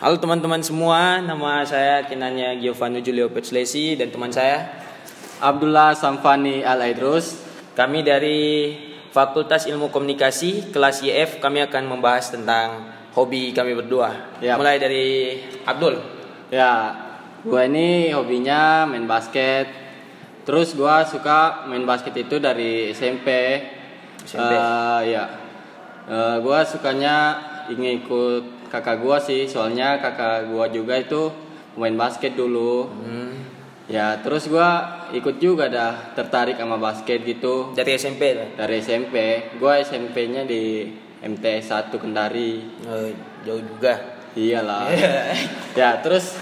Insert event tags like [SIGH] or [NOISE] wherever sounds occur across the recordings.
Halo teman-teman semua, nama saya Kinanya Giovanni Julio Petslesi dan teman saya Abdullah Samfani Al Aidrus. Kami dari Fakultas Ilmu Komunikasi kelas YF kami akan membahas tentang hobi kami berdua. Yap. Mulai dari Abdul. Ya, gua ini hobinya main basket. Terus gua suka main basket itu dari SMP. SMP. Eh, ya. Eh, gua sukanya ingin ikut kakak gua sih, soalnya kakak gua juga itu main basket dulu. Hmm, Ya, terus gua ikut juga dah tertarik sama basket gitu dari SMP lah. dari SMP. Gua SMP-nya di MTS 1 Kendari. Oh, jauh juga. Iyalah. [LAUGHS] ya terus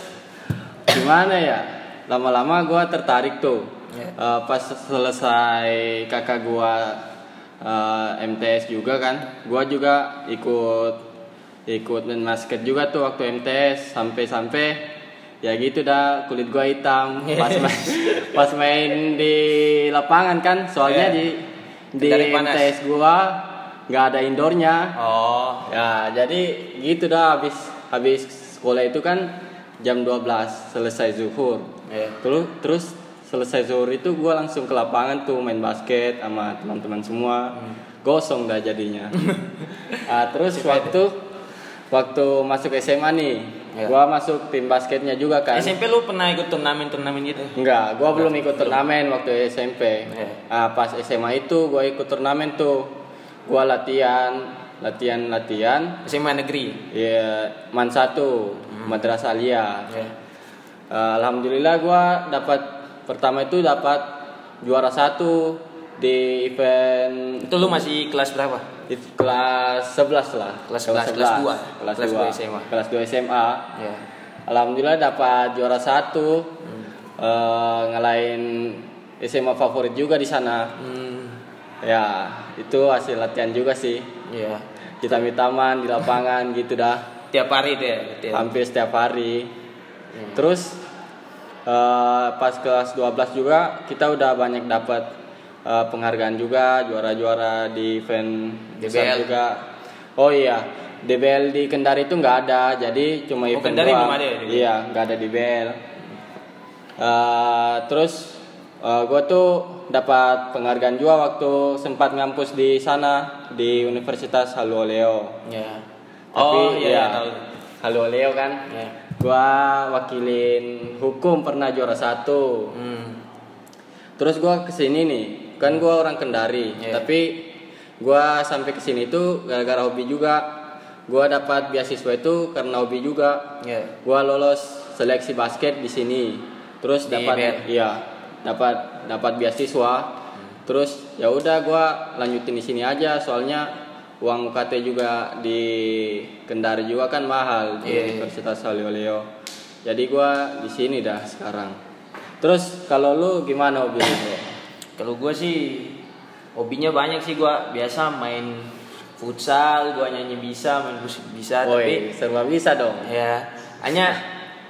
gimana ya? Lama-lama gua tertarik tuh. Ya. Eh, pas selesai kakak gua eh, MTS juga kan, gua juga ikut ikut main basket juga tuh waktu MTS sampai-sampai ya gitu dah kulit gua hitam [LAUGHS] pas main, pas main di lapangan kan soalnya Ya. di di. MTS gua nggak ada indoornya Oh, Ya, jadi gitu dah habis habis sekolah itu kan jam 12 selesai zuhur. ya. Terus terus selesai zuhur itu gua langsung ke lapangan tuh main basket sama teman-teman semua. Gosong dah jadinya. [LAUGHS] Ah, terus waktu waktu masuk SMA nih, Ya. gua masuk tim basketnya juga kan. SMP lu pernah ikut turnamen-turnamen gitu? Enggak, gua belum ikut turnamen waktu SMP. Iya. Ah, pas SMA itu gua ikut turnamen tuh. Gua latihan, latihan, latihan. SMA negeri. Ya, man satu, madrasah alia. Ya. Eh, Alhamdulillah gua dapat pertama itu dapat juara satu di event Itu lu masih kelas berapa? Itu kelas 11 lah. Kelas 11, kelas dua. Kelas, Kelas 2 dua SMA. Kelas 2 SMA. Ya. Alhamdulillah dapat juara satu. Hmm. Eh, ngalahin SMA favorit juga di sana. Hmm, Ya, itu hasil latihan juga sih. ya. Kita taman di lapangan [LAUGHS] gitu dah. Tiap hari deh. Tiap. hampir setiap hari. Hmm. Terus eh, pas kelas 12 juga kita udah banyak dapat eh, penghargaan juga, juara-juara di event DBL. juga. Oh iya, DBL di Kendari itu nggak ada, jadi cuma Oh, event Kendari doang. belum ada ya DBL? Iya, nggak ada DBL. Eh, terus gue tuh dapat penghargaan juga waktu sempat ngampus di sana di Universitas Haluoleo. Ya. Tapi oh iya, ya, iya, Leo kan. Ya. Gua wakilin hukum pernah juara satu. Hmm. Terus gua ke sini nih, kan gua orang Kendari, Iya. tapi gua sampai ke sini tuh gara-gara hobi juga. Gua dapat beasiswa itu karena hobi juga. Ya. Gua lolos seleksi basket di sini. Terus dapat iya, dapat dapat beasiswa. Terus ya udah gua lanjutin di sini aja soalnya uang UKT juga di Kendari juga kan mahal di Iya, iya. Universitas Halileo. Jadi gua di sini dah sekarang. Terus kalau lu gimana hobi? Kalau gue sih hobinya banyak sih gue biasa main futsal, gue nyanyi bisa, main musik bisa, tapi Woi, serba bisa dong. ya hanya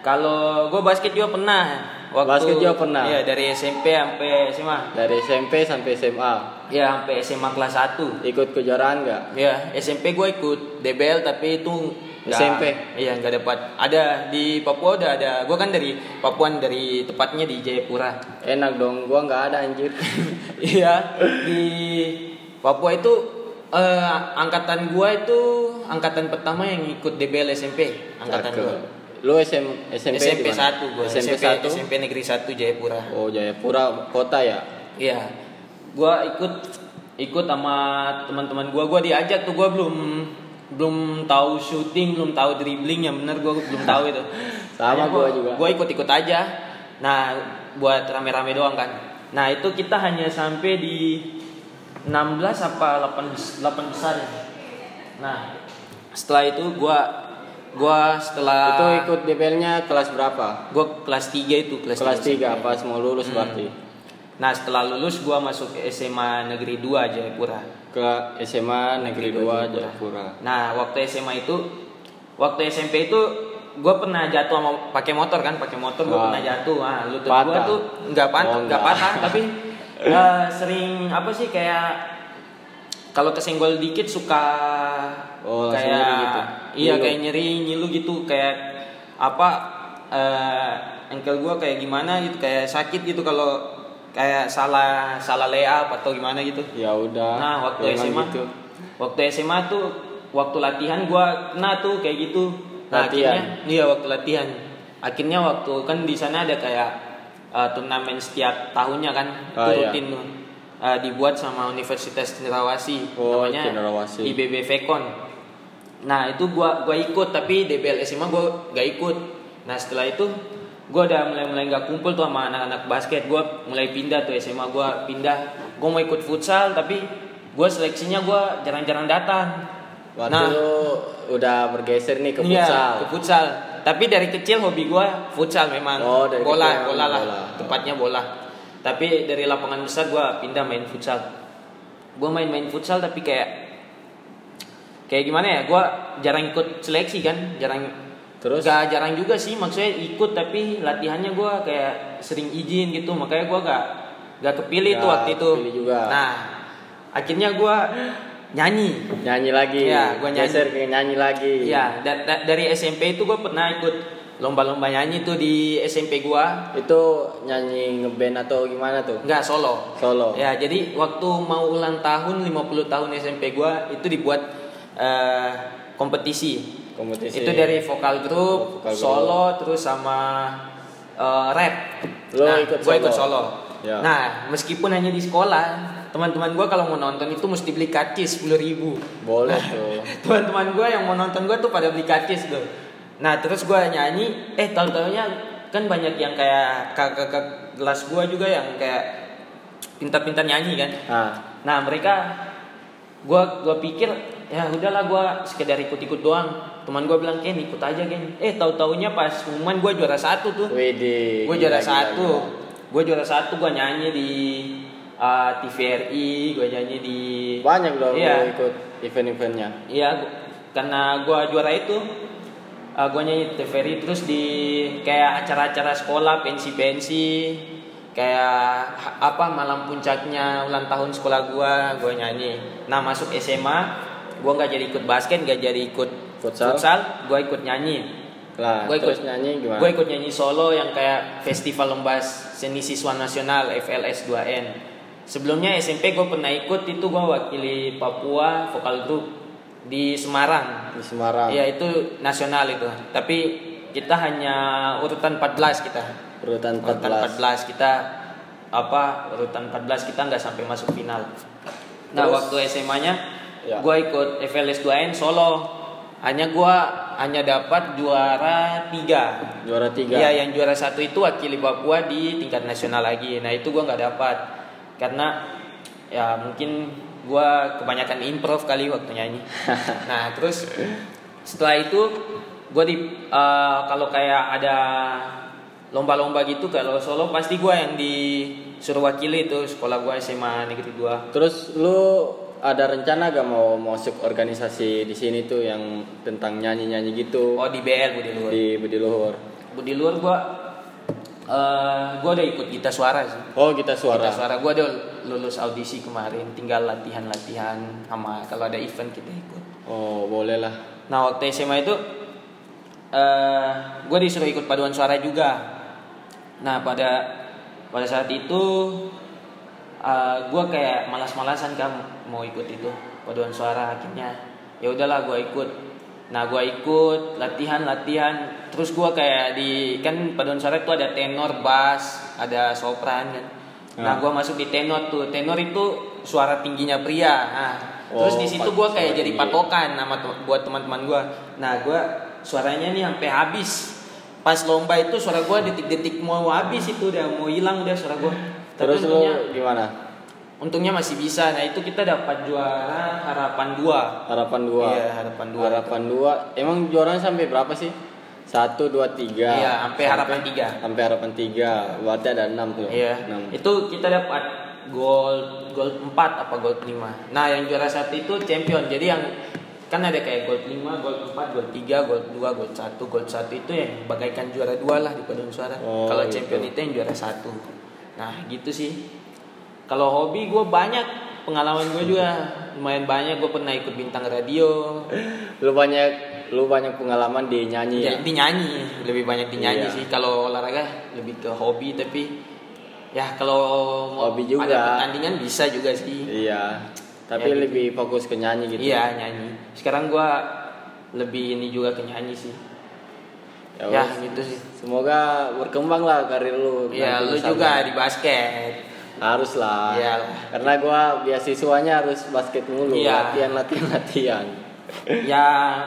kalau gue basket juga pernah. Waktu, Basket juga pernah? Iya dari SMP sampai SMA. Dari SMP sampai SMA Ya sampai SMA kelas 1 ikut kejuaraan nggak? Ya SMP gue ikut DBL tapi itu SMP? Iya nggak dapat. Ada di Papua udah ada. Gue kan dari Papua dari tepatnya di Jayapura. Enak dong, gua nggak ada anjir. [LAUGHS] Iya di Papua itu eh, angkatan gua itu angkatan pertama yang ikut DBL SMP angkatan Cakep. gua. Lu SM, SMP, SMP di mana? 1 gua. SMP, SMP 1? SMP Negeri 1 Jayapura. Oh Jayapura kota ya? Iya. Gua ikut ikut sama teman-teman gua. Gua diajak tuh gua belum belum tahu syuting, belum tahu dribbling yang bener gua belum tahu itu. [LAUGHS] Sama gua juga. Gua ikut-ikut aja. Nah, buat rame-rame doang kan. Nah, itu kita hanya sampai di 16 apa 8 bes- 8 besar ya. Nah, setelah itu gua gua setelah Itu ikut DBL-nya kelas berapa? gua kelas 3 itu kelas, Kelas 3 SMP. pas mau lulus Hmm. berarti. Nah setelah lulus gua masuk SMA Negeri 2 Jayapura. Ke SMA Negeri 2 Jayapura. Nah waktu SMA itu, waktu SMP itu gue pernah jatuh sama pakai motor kan, pakai motor gue pernah jatuh. Nah lutut gue Patah? tuh nggak patah, Oh, nggak nggak. patah, tapi [LAUGHS] eh, sering apa sih kayak kalau kesenggol dikit suka Oh, kayak gitu? iya Ngilu? kayak nyeri nyilu gitu kayak apa eh ankle gue kayak gimana gitu kayak sakit gitu kalau kayak salah salah layup atau gimana gitu Ya udah. Nah waktu SMA gitu. Waktu SMA tuh Waktu latihan gua kena tuh kayak gitu Nah Latihan? akhirnya Iya waktu latihan Akhirnya waktu kan di sana ada kayak uh, Turnamen setiap tahunnya kan Ah, Itu iya. rutin tuh Uh, Dibuat sama Universitas Cendrawasih Oh, Namanya Cendrawasih. IBB Vekon Nah itu gua gua ikut tapi DBL SMA gua gak ikut. Nah setelah itu gua udah mulai mulai nggak kumpul tuh sama anak-anak basket. Gua mulai pindah tuh SMA gua pindah. Gua mau ikut futsal tapi gua seleksinya gua jarang-jarang datang. Waktu Nah. lu udah bergeser nih ke Iya, futsal. ke futsal. Tapi dari kecil hobi gua futsal memang. Oh, dari bola, kecil bola lah. bola. Tepatnya bola. Tapi dari lapangan besar gua pindah main futsal. Gua main-main futsal tapi kayak kayak gimana ya? Gua jarang ikut seleksi kan, jarang Terus? Gak jarang juga sih maksudnya ikut tapi latihannya gua kayak sering izin gitu makanya gua gak gak kepilih Nggak tuh waktu itu. juga. Nah, akhirnya gua nyanyi. Nyanyi lagi. Iya, gua nyanyi. Geser ke nyanyi lagi. Iya, da- da- dari SMP itu gue pernah ikut lomba-lomba nyanyi tuh di SMP gua. Itu nyanyi ngeband atau gimana tuh? Enggak solo. Solo. Ya, jadi waktu mau ulang tahun 50 tahun SMP gua itu dibuat eh, kompetisi. Kompetisi. Itu dari vokal grup, Vokal solo, terus sama eh, rap. Lo nah, ikut solo? ikut solo. Ya. Nah, meskipun hanya di sekolah, teman-teman gua kalau mau nonton itu mesti beli karcis 10.000 ribu. Boleh tuh. [LAUGHS] teman-teman gue yang mau nonton gue tuh pada beli karcis tuh nah terus gue nyanyi eh tahu taunya kan banyak yang kayak kakak-kakak kelas gue juga yang kayak pintar-pintar nyanyi kan Nah, nah mereka gue gua pikir ya udahlah gue sekedar ikut-ikut doang teman gue bilang Ken ikut aja Ken eh tahu taunya pas pengumuman gue juara satu tuh gue juara satu gue juara satu gue nyanyi di uh, TVRI gue nyanyi di Banyak dong Iya. ikut event-eventnya. Iya, karena gua juara itu uh, gua nyanyi di TVRI terus di kayak acara-acara sekolah, pensi-pensi, kayak apa malam puncaknya ulang tahun sekolah gua, gua nyanyi. Nah, masuk SMA, gua nggak jadi ikut basket, nggak jadi ikut Futsal? gua ikut nyanyi. Lah, terus ikut- nyanyi gimana? Gue ikut nyanyi solo yang kayak Festival Lomba Seni Siswa Nasional FLS 2N. Sebelumnya SMP gue pernah ikut itu gue wakili Papua vokal grup di Semarang. di Semarang. Ya itu nasional itu. Tapi kita hanya urutan 14 kita. Urutan Urutan 14. 14 kita apa urutan 14 kita nggak sampai masuk final. Nah Terus? waktu SMA-nya Ya. gue ikut FLS 2N solo. Hanya gue hanya dapat juara tiga. Juara tiga. Iya yang juara satu itu wakili Papua di tingkat nasional lagi. Nah itu gue nggak dapat karena ya mungkin gue kebanyakan improv kali waktu nyanyi. [LAUGHS] nah terus setelah itu gue di eh, kalau kayak ada lomba-lomba gitu kalau solo pasti gue yang disuruh wakili itu sekolah gue SMA negeri 2 Terus lu ada rencana gak mau masuk organisasi di sini tuh yang tentang nyanyi-nyanyi gitu oh di BL Budi Luhur di Budi Luhur? Budi Luhur gue eh gue udah ikut Gita Suara sih Oh, kita suara. Gita Suara gue udah lulus audisi kemarin tinggal latihan-latihan sama kalau ada event kita ikut Oh, boleh lah. nah waktu SMA itu eh gue disuruh ikut paduan suara juga nah pada pada saat itu gue kayak malas-malasan kan mau ikut itu paduan suara akhirnya. Ya udahlah gue ikut. Nah gue ikut latihan latihan terus gue kayak di kan paduan suara itu ada tenor bass ada sopran kan. Nah Ah. gue masuk di tenor tuh. Tenor itu suara tingginya pria. Nah terus Oh, di situ gue kayak jadi tinggi. patokan sama buat teman-teman gue nah gue suaranya nih sampai habis. Pas lomba itu suara gue detik-detik mau habis itu udah mau hilang udah suara gue Terus lu gimana? untungnya masih bisa nah itu kita dapat juara harapan dua Harapan dua. Iya, harapan dua. Harapan dua. Emang juaranya sampai berapa sih? Satu, dua, tiga. Iya, sampai harapan tiga. Sampai harapan tiga. Berarti ada enam tuh. iya Enam. itu kita dapat gold gold 4 apa gold 5 nah yang juara satu itu champion jadi yang kan ada kayak gold 5, gold 4, gold 3, gold 2, gold 1 gold 1 itu yang bagaikan juara dua lah di paduan suara Oh, kalau gitu. champion itu yang juara satu nah gitu sih kalau hobi gue banyak pengalaman gue juga lumayan banyak gue pernah ikut bintang radio Lu banyak lu banyak pengalaman di nyanyi ya. Ya, di nyanyi lebih banyak di nyanyi Iya. sih. Kalau olahraga lebih ke hobi tapi ya kalau Hobi juga. ada pertandingan bisa juga sih. Iya. Tapi Ya, gitu. lebih fokus ke nyanyi gitu. Iya nyanyi. Sekarang gua lebih ini juga ke nyanyi sih. Ya, Ya, gitu sih. Semoga berkembang lah karir lu. Iya, nanti lu misalnya. juga di basket. Harus lah. Iyalah. Karena gua beasiswanya harus basket mulu. Iya. Latihan, latihan, latihan. [LAUGHS] Ya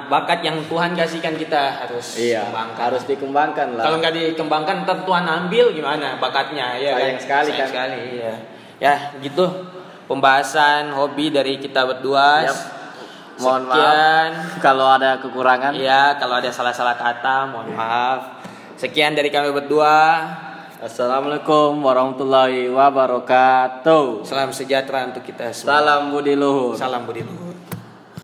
bakat yang Tuhan kasihkan kita harus Iya. kembangkan. Harus dikembangkan lah. Kalau nggak dikembangkan ntar Tuhan ambil gimana bakatnya ya Sayang kan? sekali Sayang kan. sekali ya. Ya gitu pembahasan hobi dari kita berdua. Yap. Mohon Sekian. maaf kalau ada kekurangan. Ya kalau ada salah-salah kata mohon maaf. Sekian dari kami berdua. Assalamualaikum warahmatullahi wabarakatuh. Salam sejahtera untuk kita semua. Salam budi luhur. Salam budi luhur.